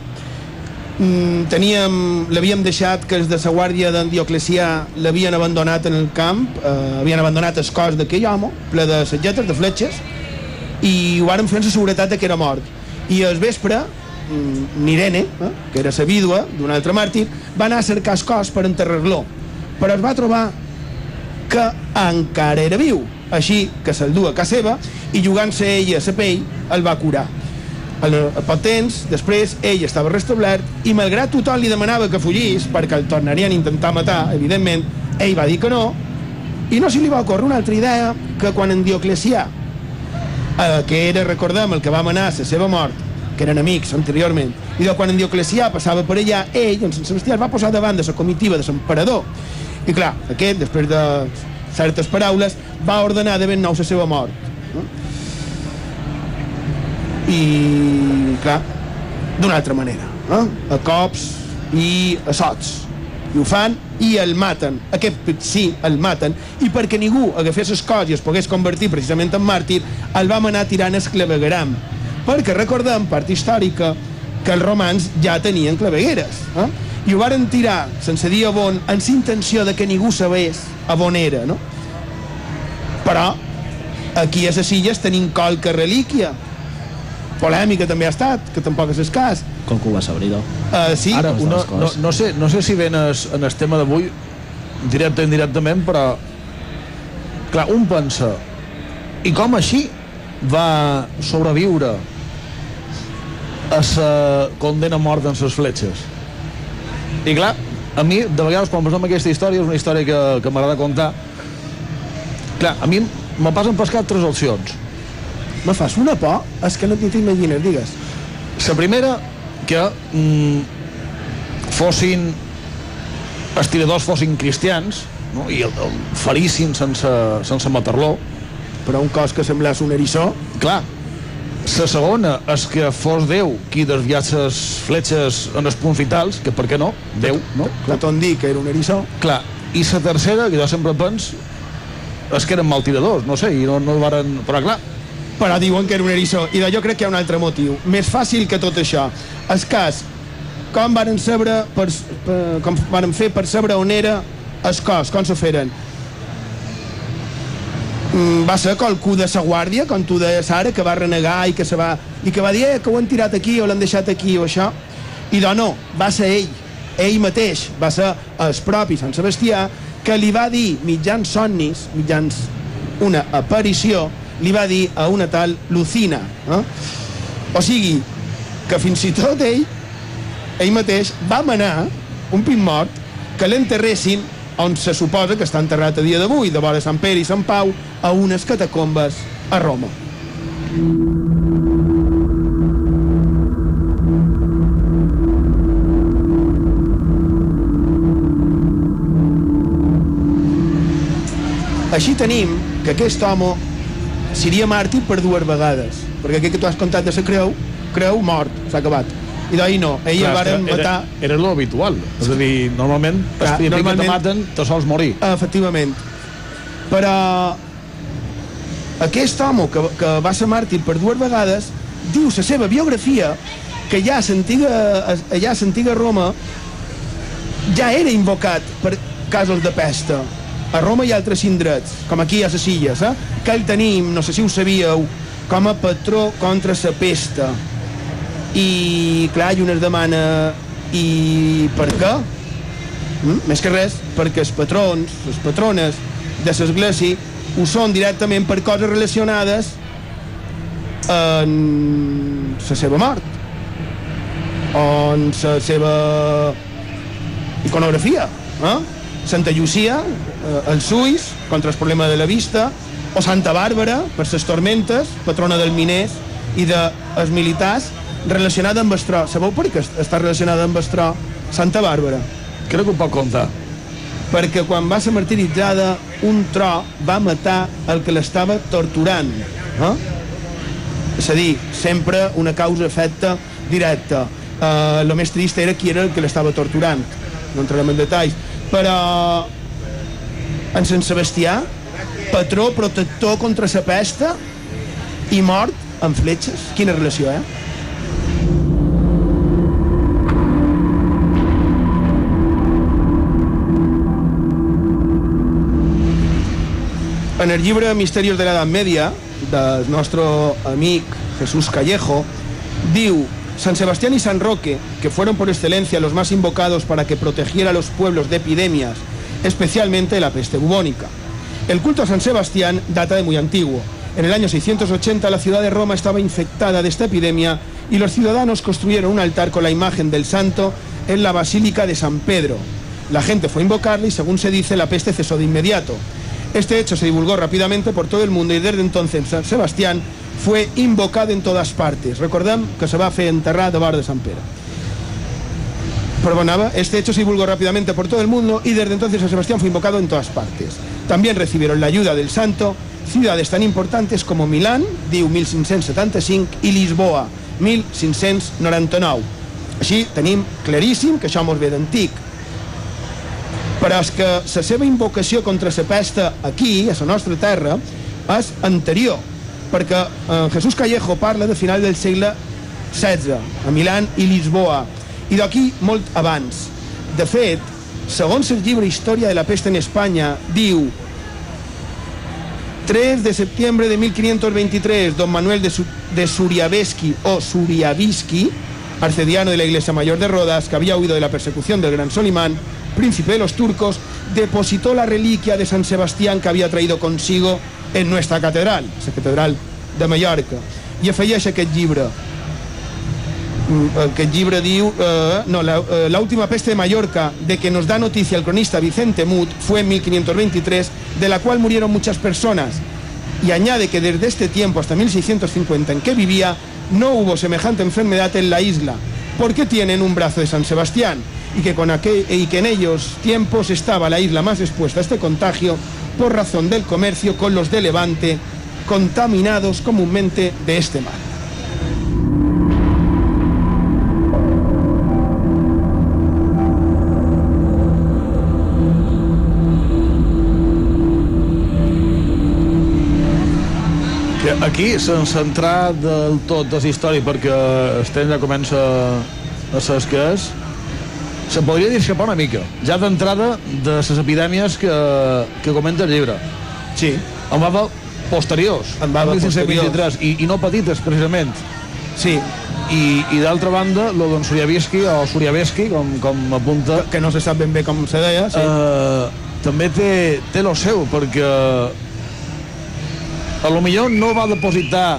Mm, teníem, l'havíem deixat que els de la guàrdia d'en Dioclecià l'havien abandonat en el camp, eh, havien abandonat el cos d'aquell home, ple de sagetes, de fletxes, i ho varen fer amb la seguretat de que era mort. I al vespre, mm, Nirene, eh, que era la vídua d'un altre màrtir, va anar a cercar el cos per enterrar-lo, però es va trobar que encara era viu. Així que se'l du a casa seva i jugant-se ella la pell el va curar. Al a poc temps, després, ell estava restablert i malgrat tothom li demanava que fugís perquè el tornarien a intentar matar, evidentment, ell va dir que no i no se li va ocórrer una altra idea que quan en Dioclecià, eh, que era, recordem, el que va manar la seva mort, que eren amics anteriorment, i de quan en Dioclecià passava per allà, ell, en Sant Sebastià, es va posar davant de la comitiva de l'emperador. I clar, aquest, després de certes paraules, va ordenar de ben nou la seva mort. No? I, clar, d'una altra manera, eh? a cops i a sots. I ho fan i el maten. Aquest sí, el maten. I perquè ningú agafés les coses i es pogués convertir precisament en màrtir, el vam anar tirant el clavegueram. Perquè recordem, part històrica, que els romans ja tenien clavegueres. Eh? I ho varen tirar sense dir a on, amb la intenció de que ningú sabés a on era, no? Però aquí a les illes tenim qualque relíquia. Polèmica també ha estat, que tampoc és escàs. Com que ho va saber? Uh, sí, Ara, una, no, no, sé, no sé si ven es, en el tema d'avui directe o indirectament, però clar, un pensa i com així va sobreviure a la condena a mort en les fletxes i clar, a mi, de vegades quan pensem aquesta història, és una història que, que m'agrada contar clar, a mi me passen pescat tres opcions me fas una por, és que no t'hi t'imagines, digues. la primera, que mm, fossin els tiradors fossin cristians no? i el, el ferissin sense, sense matar-lo. Però un cos que semblés un eriçó, Clar, la segona és que fos Déu qui desviat les fletxes en els punts vitals, que per què no? Déu, no? clar, t'ho dir que era un eriçó, Clar, i la tercera, que jo sempre pens, és que eren mal tiradors, no sé, i no, no varen... Però clar, però diuen que era un eriçó. I jo crec que hi ha un altre motiu. Més fàcil que tot això. El cas, com varen saber, per, per, com varen fer per saber on era el cos, com se feren? Mm, va ser qualcú de sa guàrdia, com tu deies ara, que va renegar i que, se va, i que va dir eh, que ho han tirat aquí o l'han deixat aquí o això. I de no, va ser ell, ell mateix, va ser el propi Sant Sebastià, que li va dir mitjans somnis, mitjans una aparició, li va dir a una tal Lucina. Eh? O sigui, que fins i tot ell, ell mateix, va manar un pin mort que l'enterressin on se suposa que està enterrat a dia d'avui, de vora Sant Pere i Sant Pau, a unes catacombes a Roma. Així tenim que aquest home seria màrtir per dues vegades, perquè aquest que tu has contat de la creu, creu mort, s'ha acabat. I d'ahir no, ell el varen era, matar... era lo habitual. És a dir, normalment, Clar, normalment... que te maten, te sols morir. Efectivament. Però aquest home que, que va ser màrtir per dues vegades diu la seva biografia que ja a allà a l'antiga Roma ja era invocat per casos de pesta a Roma ha altres indrets com aquí a les illes eh? que el tenim, no sé si ho sabíeu com a patró contra la pesta i clar, i un es demana i per què? Mm? Més que res, perquè els patrons, les patrones de l'església ho són directament per coses relacionades amb la seva mort. on la seva iconografia, eh? Santa Llucia, eh, el Suis, contra el problema de la vista, o Santa Bàrbara, per les tormentes, patrona dels miners i dels militars, relacionada amb Estró. Sabeu per què està relacionada amb Estró Santa Bàrbara? Crec que ho pot contar. Perquè quan va ser martiritzada, un tro va matar el que l'estava torturant. Eh? És a dir, sempre una causa-efecte directa. Eh, el més trist era qui era el que l'estava torturant. No entrarem en detalls. Però en Sant Sebastià, patró protector contra la pesta i mort amb fletxes. Quina relació, eh? En el llibre Misterios de l'Edat Media, del nostre amic Jesús Callejo, diu San Sebastián y San Roque, que fueron por excelencia los más invocados para que protegiera a los pueblos de epidemias, especialmente la peste bubónica. El culto a San Sebastián data de muy antiguo. En el año 680 la ciudad de Roma estaba infectada de esta epidemia y los ciudadanos construyeron un altar con la imagen del santo en la Basílica de San Pedro. La gente fue a invocarle y según se dice la peste cesó de inmediato. Este hecho se divulgó rápidamente por todo el mundo y desde entonces San Sebastián fue invocado en todas partes. Recordem que se va fer enterrar de bar de San Pere. Perdonaba, este hecho se divulgó rápidamente por todo el mundo y desde entonces San Sebastián fue invocado en todas partes. También recibieron la ayuda del santo ciudades tan importantes como Milán, diu 1575, i Lisboa, 1599. Així tenim claríssim que això mos ve d'antic. Però és que la seva invocació contra la pesta aquí, a la nostra terra, és anterior, perquè eh, Jesús Callejo parla de final del segle XVI, a Milán i Lisboa, i d'aquí molt abans. De fet, segons el llibre Història de la pesta en Espanya, diu 3 de septiembre de 1523, don Manuel de, Su de Suriabeski o Suriabiski, arcediano de la Iglesia Mayor de Rodas, que había huido de la persecución del gran Solimán, príncipe de los turcos, depositó la reliquia de San Sebastián que había traído consigo en nuestra catedral, la catedral de Mallorca. I afegeix aquest. Aquest llibre diu... Eh, no, la, eh, la última peste de Mallorca, de que nos da noticia el cronista Vicente Mut, fue en 1523, de la cual murieron muchas personas. Y añade que desde este tiempo hasta 1650 en que vivía, no hubo semejante enfermedad en la isla, porque tienen un brazo de San Sebastián, y que, con aquel, y que en ellos tiempos estaba la isla más expuesta a este contagio por razón del comercio con los de Levante, contaminados comúnmente de este. Que Aquí, sense entrar del tot de la història, perquè estem ja comença a ser que és, se podria discrepar una mica, ja d'entrada de les epidèmies que, que comenta el llibre. Sí. En va posteriors, En va 1623, i, i no petites, precisament. Sí. I, i d'altra banda, lo d'en Suriabiski, o Suriabeski, com, com apunta, Que no se sap ben bé com se deia, sí. eh, també té, té lo seu, perquè a lo millor no va depositar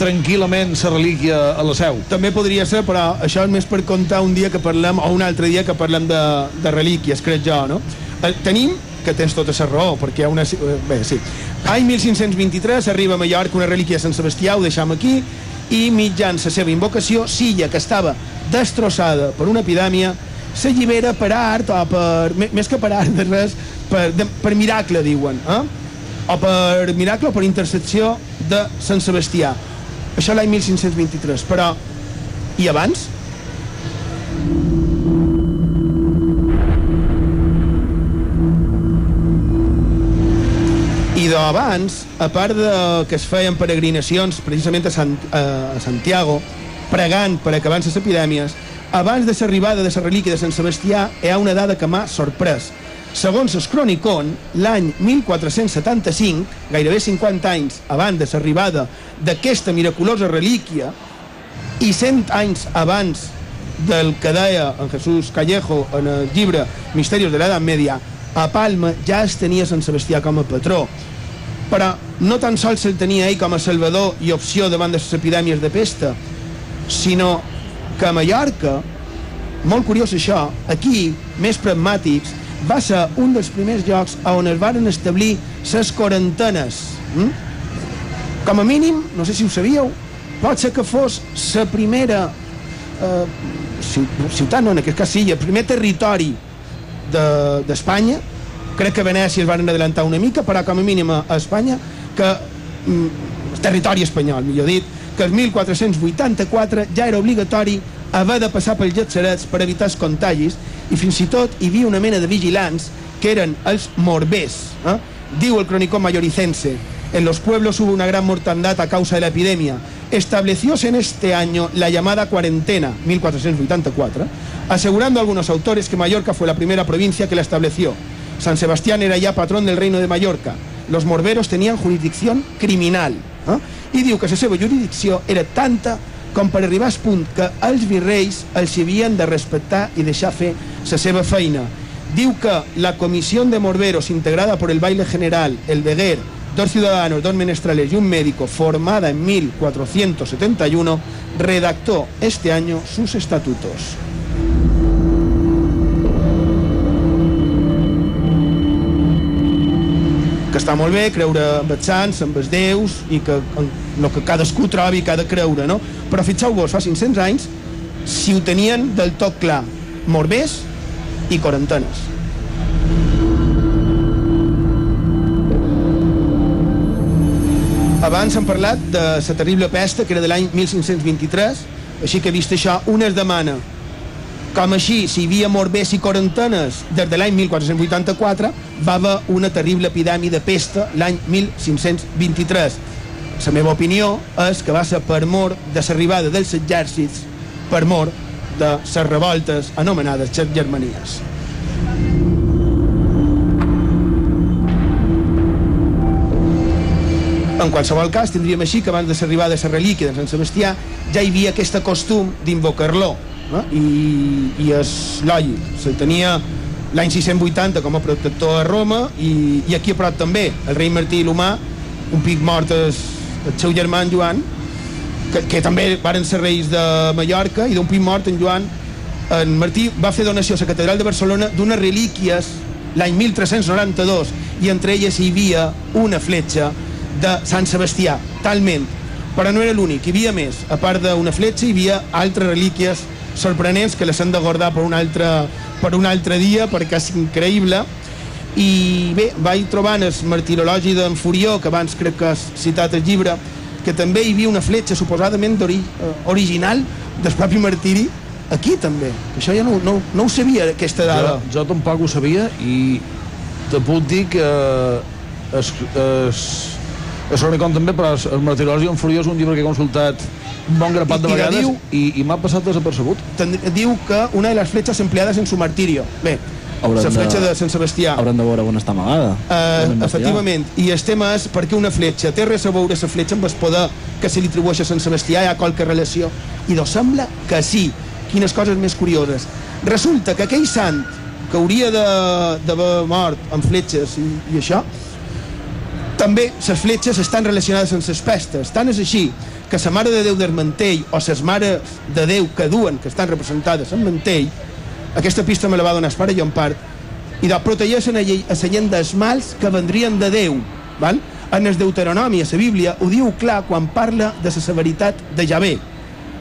tranquil·lament la relíquia a la seu. També podria ser, però això és més per contar un dia que parlem, o un altre dia que parlem de, de relíquies, crec jo, no? Eh, tenim, que tens tota la raó, perquè hi ha una... eh, Bé, sí. Any 1523 arriba a Mallorca una relíquia de Sant Sebastià, ho deixam aquí, i mitjan la seva invocació, Silla, que estava destrossada per una epidèmia, s'allibera per art, o per... Més que per art de res, per, de, per miracle, diuen, eh? o per miracle o per intercepció de Sant Sebastià. Això l'any 1523, però... I abans? I d'abans, a part de que es feien peregrinacions precisament a, Sant, a Santiago, pregant per acabar les epidèmies, abans de l'arribada de la relíquia de Sant Sebastià hi ha una dada que m'ha sorprès. Segons el Cronicon, l'any 1475, gairebé 50 anys abans de l'arribada d'aquesta miraculosa relíquia i 100 anys abans del que deia en Jesús Callejo en el llibre Misterios de l'Edat Media, a Palma ja es tenia Sant Sebastià com a patró. Però no tan sols se'l tenia ell com a salvador i opció davant de les epidèmies de pesta, sinó que a Mallorca molt curiós això, aquí, més pragmàtics, va ser un dels primers llocs on es varen establir les quarantenes. Mm? Com a mínim, no sé si ho sabíeu, pot ser que fos la primera eh, ciutat, no, en aquest cas sí, el primer territori d'Espanya, de, crec que Venècia es van adelantar una mica, però com a mínim a Espanya, que mm, territori espanyol, millor dit, que el 1484 ja era obligatori haver de passar pels getserets per evitar els contagis i fins i tot hi una mena de vigilants que eren els morbers. Eh? El cronicó mayoricense, en los pueblos hubo una gran mortandad a causa de la epidemia. Establecióse en este año la llamada cuarentena, 1484, asegurando algunos autores que Mallorca fue la primera provincia que la estableció. San Sebastián era ya patrón del reino de Mallorca. Los morberos tenían jurisdicción criminal. Eh? I diu que la seva era tanta com per arribar al punt que els virreis els havien de respectar i deixar fer la seva feina. Diu la comissió de morberos integrada por el baile general, el veguer, dos ciudadanos, dos menestrales y un médico, formada en 1471, redactó este año sus estatutos. Que està molt bé creure amb els sants, amb els déus i que el que cadascú trobi que ha de creure, no? Però fixeu-vos, fa 500 anys, si ho tenien del tot clar, morbers i quarantenes. Abans hem parlat de la terrible pesta, que era de l'any 1523, així que vist això, una es demana com així, si hi havia morbers i quarantenes des de l'any 1484, va haver una terrible epidèmia de pesta l'any 1523. La meva opinió és que va ser per mort de l'arribada dels exèrcits, per mort de les revoltes anomenades germanies. En qualsevol cas, tindríem així que abans de l'arribada de la relíquia de Sant Sebastià ja hi havia aquest costum d'invocar-lo eh? i, i és lògic se tenia l'any 680 com a protector a Roma i, i aquí a prop també el rei Martí l'Humà un pic mort el, el seu germà en Joan que, que també varen ser reis de Mallorca i d'un pic mort en Joan en Martí va fer donació a la catedral de Barcelona d'unes relíquies l'any 1392 i entre elles hi havia una fletxa de Sant Sebastià, talment. Però no era l'únic, hi havia més. A part d'una fletxa hi havia altres relíquies sorprenents que les hem de guardar per un altre, per un altre dia perquè és increïble. I bé, vaig trobant el martirologi d'en Furió que abans crec que has citat el llibre que també hi havia una fletxa suposadament ori eh, original del propi martiri aquí també, que això ja no, no, no ho sabia aquesta dada. jo, jo tampoc ho sabia i te puc dir que es, es, es Cronicon també, però el martirologi en Furió és un llibre que he consultat un bon grapat I, de vegades diu, i, i m'ha passat desapercebut. Diu que una de les fletxes empleades en su martirio. Bé, la fletxa de, de Sant Sebastià. Hauran de veure on està amagada. Uh, efectivament. I el tema és perquè una fletxa té res a veure la fletxa amb el poder que se li atribueix a Sant Sebastià, hi ha qualque relació. I doncs sembla que sí. Quines coses més curioses. Resulta que aquell sant que hauria d'haver mort amb fletxes i, i això, també les fletxes estan relacionades amb les pestes. Tant és així que la Mare de Déu del Mantell o les Mares de Déu que duen, que estan representades en Mantell, aquesta pista me la va donar Espara part, i de protegeixen a, a la gent dels mals que vendrien de Déu. Val? En el Deuteronomi, a la Bíblia, ho diu clar quan parla de la severitat de Javé.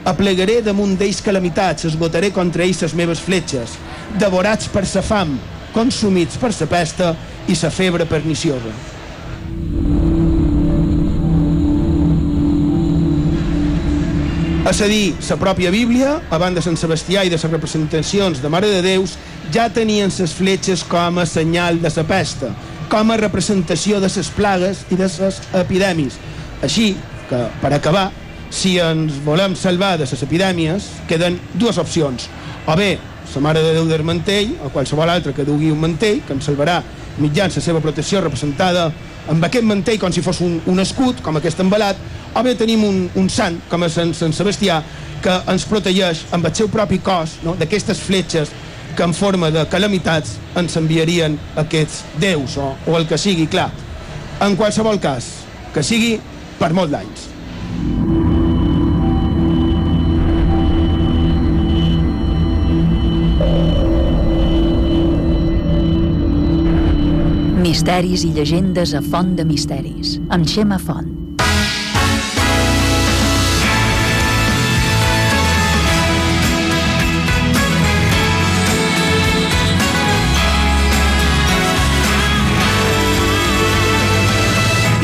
Aplegaré damunt d'ells calamitats, esgotaré contra ells les meves fletxes, devorats per sa fam, consumits per sa pesta i sa febre perniciosa. És a dir, la pròpia Bíblia, a banda de Sant Sebastià i de les representacions de Mare de Déus, ja tenien les fletxes com a senyal de la pesta, com a representació de les plagues i de les epidèmies. Així que, per acabar, si ens volem salvar de les epidèmies, queden dues opcions. O bé, la Mare de Déu del mantell, o qualsevol altra que dugui un mantell, que ens salvarà mitjans la seva protecció representada amb aquest mantell com si fos un, un escut, com aquest embalat, o bé tenim un, un sant, com a Sant, Sant Sebastià, que ens protegeix amb el seu propi cos no? d'aquestes fletxes que en forma de calamitats ens enviarien aquests déus o, o el que sigui, clar. En qualsevol cas, que sigui per molt d'anys. Misteris i llegendes a Font de Misteris, amb Xema Font.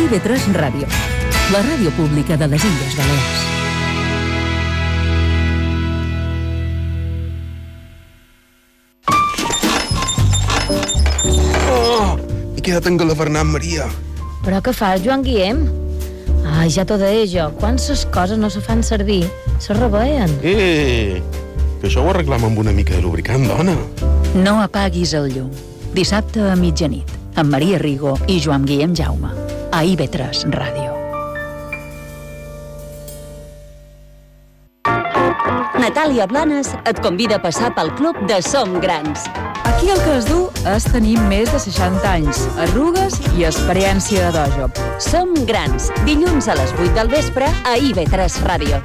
IB3 Ràdio, la ràdio pública de les Illes Balears. Quedat engalavernant, Maria. Però què fas, Joan Guillem? Ai, ja t'ho deia jo, quan ses coses no se fan servir, se reveien. Eh, que això ho arreglam amb una mica de lubricant, dona. No apaguis el llum. Dissabte a mitjanit, amb Maria Rigo i Joan Guillem Jaume, a IB3 Ràdio. Natàlia Blanes et convida a passar pel club de Som Grans. Aquí el que es du és tenir més de 60 anys, arrugues i experiència de dojo. Som Grans, dilluns a les 8 del vespre a IB3 Ràdio.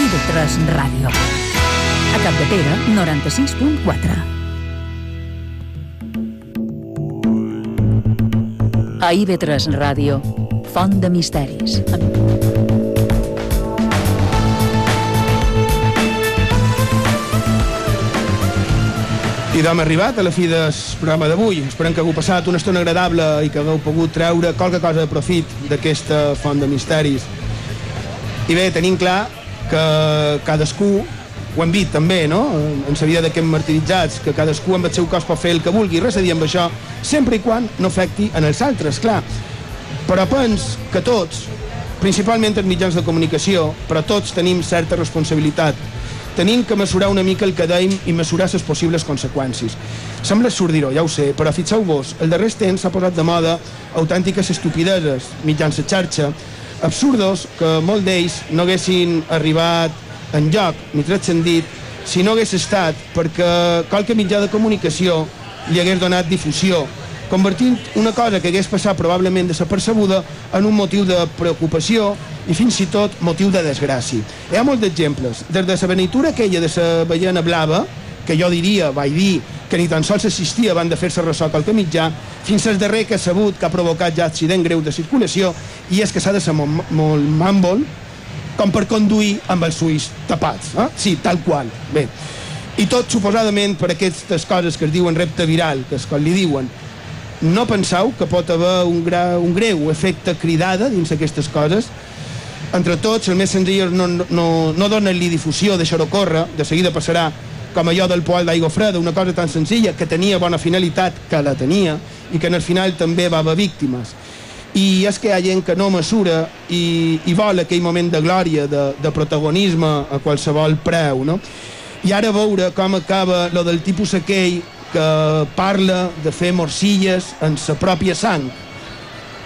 IB3 Ràdio. A Capdepera, 96.4. A IB3 Ràdio, Font de Misteris. I d'hem arribat a la fi del programa d'avui. Esperem que hagueu passat una estona agradable i que hagueu pogut treure qualque cosa de profit d'aquesta font de misteris. I bé, tenim clar que cadascú, ho hem dit també, no?, en la vida d'aquests martiritzats, que cadascú amb el seu cos pot fer el que vulgui, res a dir amb això, sempre i quan no afecti en els altres, clar. Però pens que tots, principalment els mitjans de comunicació, però tots tenim certa responsabilitat tenim que mesurar una mica el que deim i mesurar les possibles conseqüències. Sembla dir-ho, ja ho sé, però fixeu-vos, el darrer temps s'ha posat de moda autèntiques estupideses mitjans de xarxa, absurdos que molt d'ells no haguessin arribat en lloc ni transcendit si no hagués estat perquè qualque mitjà de comunicació li hagués donat difusió convertint una cosa que hagués passat probablement desapercebuda en un motiu de preocupació i fins i tot motiu de desgràcia. Hi ha molts d'exemples, des de la benitura aquella de la ballena blava, que jo diria, vaig dir, que ni tan sols assistia abans de fer-se ressò qualque mitjà, fins al darrer que ha sabut que ha provocat ja accident greu de circulació i és que s'ha de ser molt, molt màmbol com per conduir amb els ulls tapats. Eh? Sí, tal qual. Bé. I tot suposadament per aquestes coses que es diuen repte viral, que és com li diuen, no penseu que pot haver un, gra, un greu efecte cridada dins aquestes coses? Entre tots, el més senzill no, no, no donen-li difusió, deixar-ho córrer, de seguida passarà com allò del poal d'aigua freda, una cosa tan senzilla que tenia bona finalitat, que la tenia, i que en el final també va haver víctimes. I és que hi ha gent que no mesura i, i vol aquell moment de glòria, de, de protagonisme a qualsevol preu, no? I ara veure com acaba lo del tipus aquell que parla de fer morcilles en sa pròpia sang,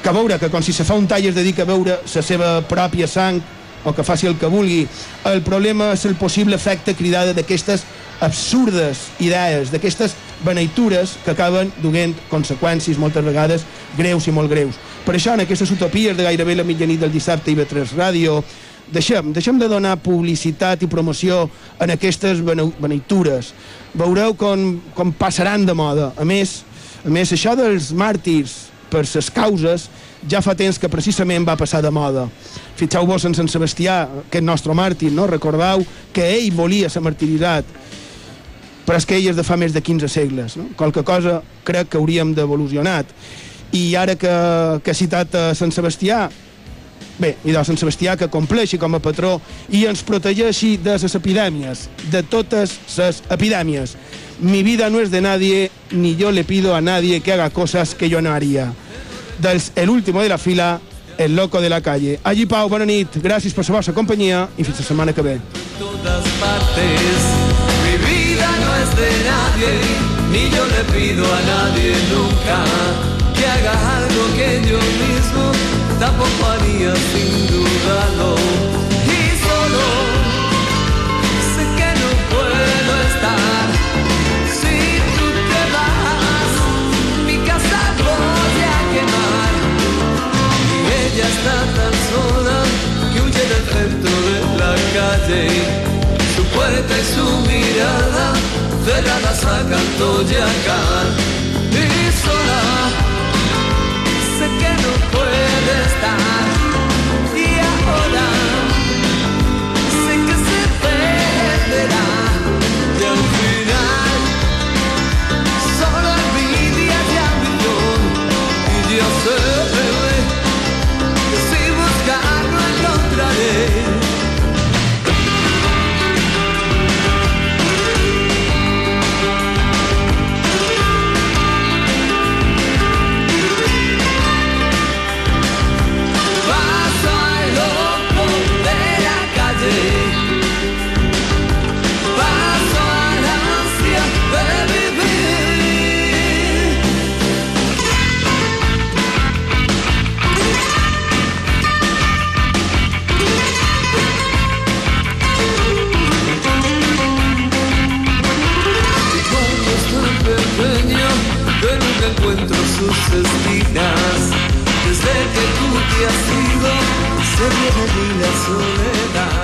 que veure que com si se fa un tall es dedica a veure la seva pròpia sang o que faci el que vulgui. El problema és el possible efecte cridada d'aquestes absurdes idees, d'aquestes beneitures que acaben duent conseqüències moltes vegades greus i molt greus. Per això, en aquestes utopies de gairebé la mitjanit del dissabte i 3 Ràdio, deixem, deixem de donar publicitat i promoció en aquestes beneitures. Veureu com, com passaran de moda. A més, a més, això dels màrtirs per ses causes ja fa temps que precisament va passar de moda. Fixeu-vos en Sant Sebastià, aquest nostre màrtir, no? recordeu que ell volia ser martiritzat, però és que ell és de fa més de 15 segles. No? Qualque cosa crec que hauríem d'evolucionar. I ara que, que he citat a Sant Sebastià, Bé, i de Sant Sebastià que compleixi com a patró i ens protegeixi de les epidèmies, de totes les epidèmies. Mi vida no es de nadie, ni yo le pido a nadie que haga cosas que yo no haría. Del El último de la fila, el loco de la calle. Allí, Pau, bona nit, gràcies per la vostra companyia i fins la setmana que ve. todas partes. Mi vida no es de nadie, ni yo le pido a nadie nunca que haga algo que yo mismo tampoco haría sin dudarlo. Y solo sé que no puedo estar. Si tú te vas, mi casa voy a quemar. Y ella está tan sola que huye del centro de la calle. Su puerta y su mirada cerradas a Cantoyacán. Y sola sé que no puedo. time encuentro sus espinas. Desde que tú te has ido, se viene mi la soledad.